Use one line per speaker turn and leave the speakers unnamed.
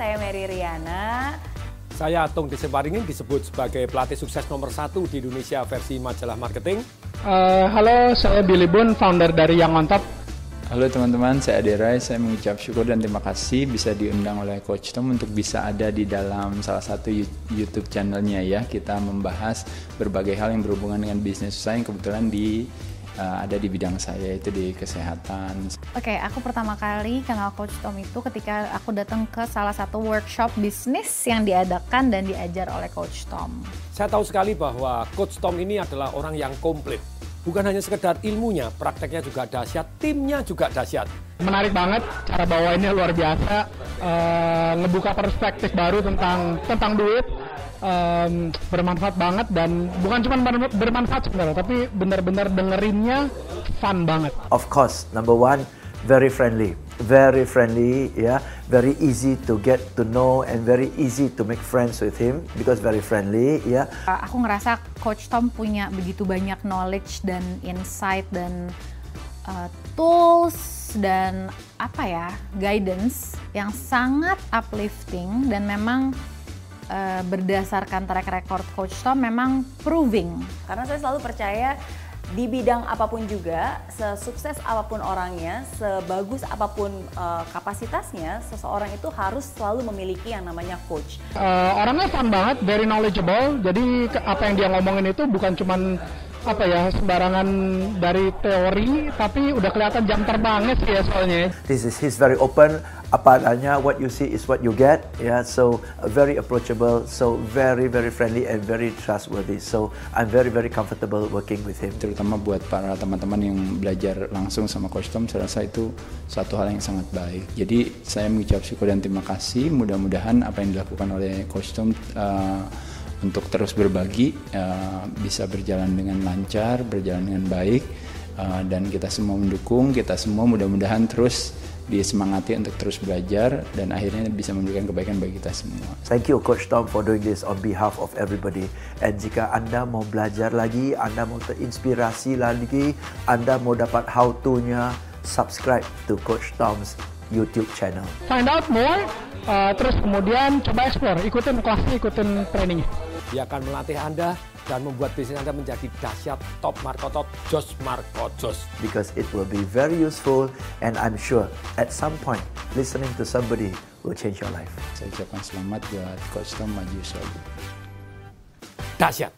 Mary Riana.
Saya Tung Deseparingin disebut sebagai pelatih sukses nomor satu di Indonesia versi majalah marketing.
Uh, halo, saya Billy Bun, founder dari Yang On Top.
Halo teman-teman, saya Aderai. Saya mengucap syukur dan terima kasih bisa diundang oleh Coach Tom untuk bisa ada di dalam salah satu YouTube channelnya ya. Kita membahas berbagai hal yang berhubungan dengan bisnis saya yang kebetulan di uh, ada di bidang saya itu di kesehatan.
Oke, okay, aku pertama kali kenal Coach Tom itu ketika aku datang ke salah satu workshop bisnis yang diadakan dan diajar oleh Coach Tom.
Saya tahu sekali bahwa Coach Tom ini adalah orang yang komplit. Bukan hanya sekedar ilmunya, prakteknya juga dahsyat, timnya juga dahsyat.
Menarik banget, cara bawainnya luar biasa, uh, ngebuka perspektif baru tentang tentang duit, um, bermanfaat banget dan bukan cuma bermanfaat sebenarnya tapi benar-benar dengerinnya fun banget.
Of course, number one, very friendly, very friendly, ya, yeah? very easy to get to know and very easy to make friends with him because very friendly, ya.
Yeah. Aku ngerasa Coach Tom punya begitu banyak knowledge dan insight dan uh, tools dan apa ya guidance yang sangat uplifting dan memang uh, berdasarkan track record Coach Tom memang proving.
Karena saya selalu percaya di bidang apa pun juga, sesukses apa pun orangnya, sebagus apa pun uh, kapasitasnya, seseorang itu harus selalu memiliki yang namanya coach.
Uh, orangnya fun banget, very knowledgeable. Jadi apa yang dia ngomongin itu bukan cuman apa ya sembarangan dari teori tapi udah kelihatan jam terbangnya sih ya soalnya.
This is he's very open apa adanya what you see is what you get ya yeah? so uh, very approachable so very very friendly and very trustworthy so I'm very very comfortable working with him.
Terutama buat para teman-teman yang belajar langsung sama Coach Tom saya rasa itu satu hal yang sangat baik. Jadi saya mengucap syukur dan terima kasih mudah-mudahan apa yang dilakukan oleh Coach Tom uh, untuk terus berbagi uh, bisa berjalan dengan lancar, berjalan dengan baik uh, dan kita semua mendukung, kita semua mudah-mudahan terus disemangati untuk terus belajar dan akhirnya bisa memberikan kebaikan bagi kita semua.
Thank you Coach Tom for doing this on behalf of everybody. And jika Anda mau belajar lagi, Anda mau terinspirasi lagi, Anda mau dapat how to-nya, subscribe to Coach Tom's YouTube channel.
Find out more, uh, terus kemudian coba explore, ikutin kelasnya, ikutin trainingnya.
Dia akan melatih Anda dan membuat bisnis Anda menjadi dahsyat top Marco top Jos Marco Jos.
Because it will be very useful and I'm sure at some point listening to somebody will change your life.
Saya ucapkan selamat buat Coach Tom maju selalu.
Dahsyat.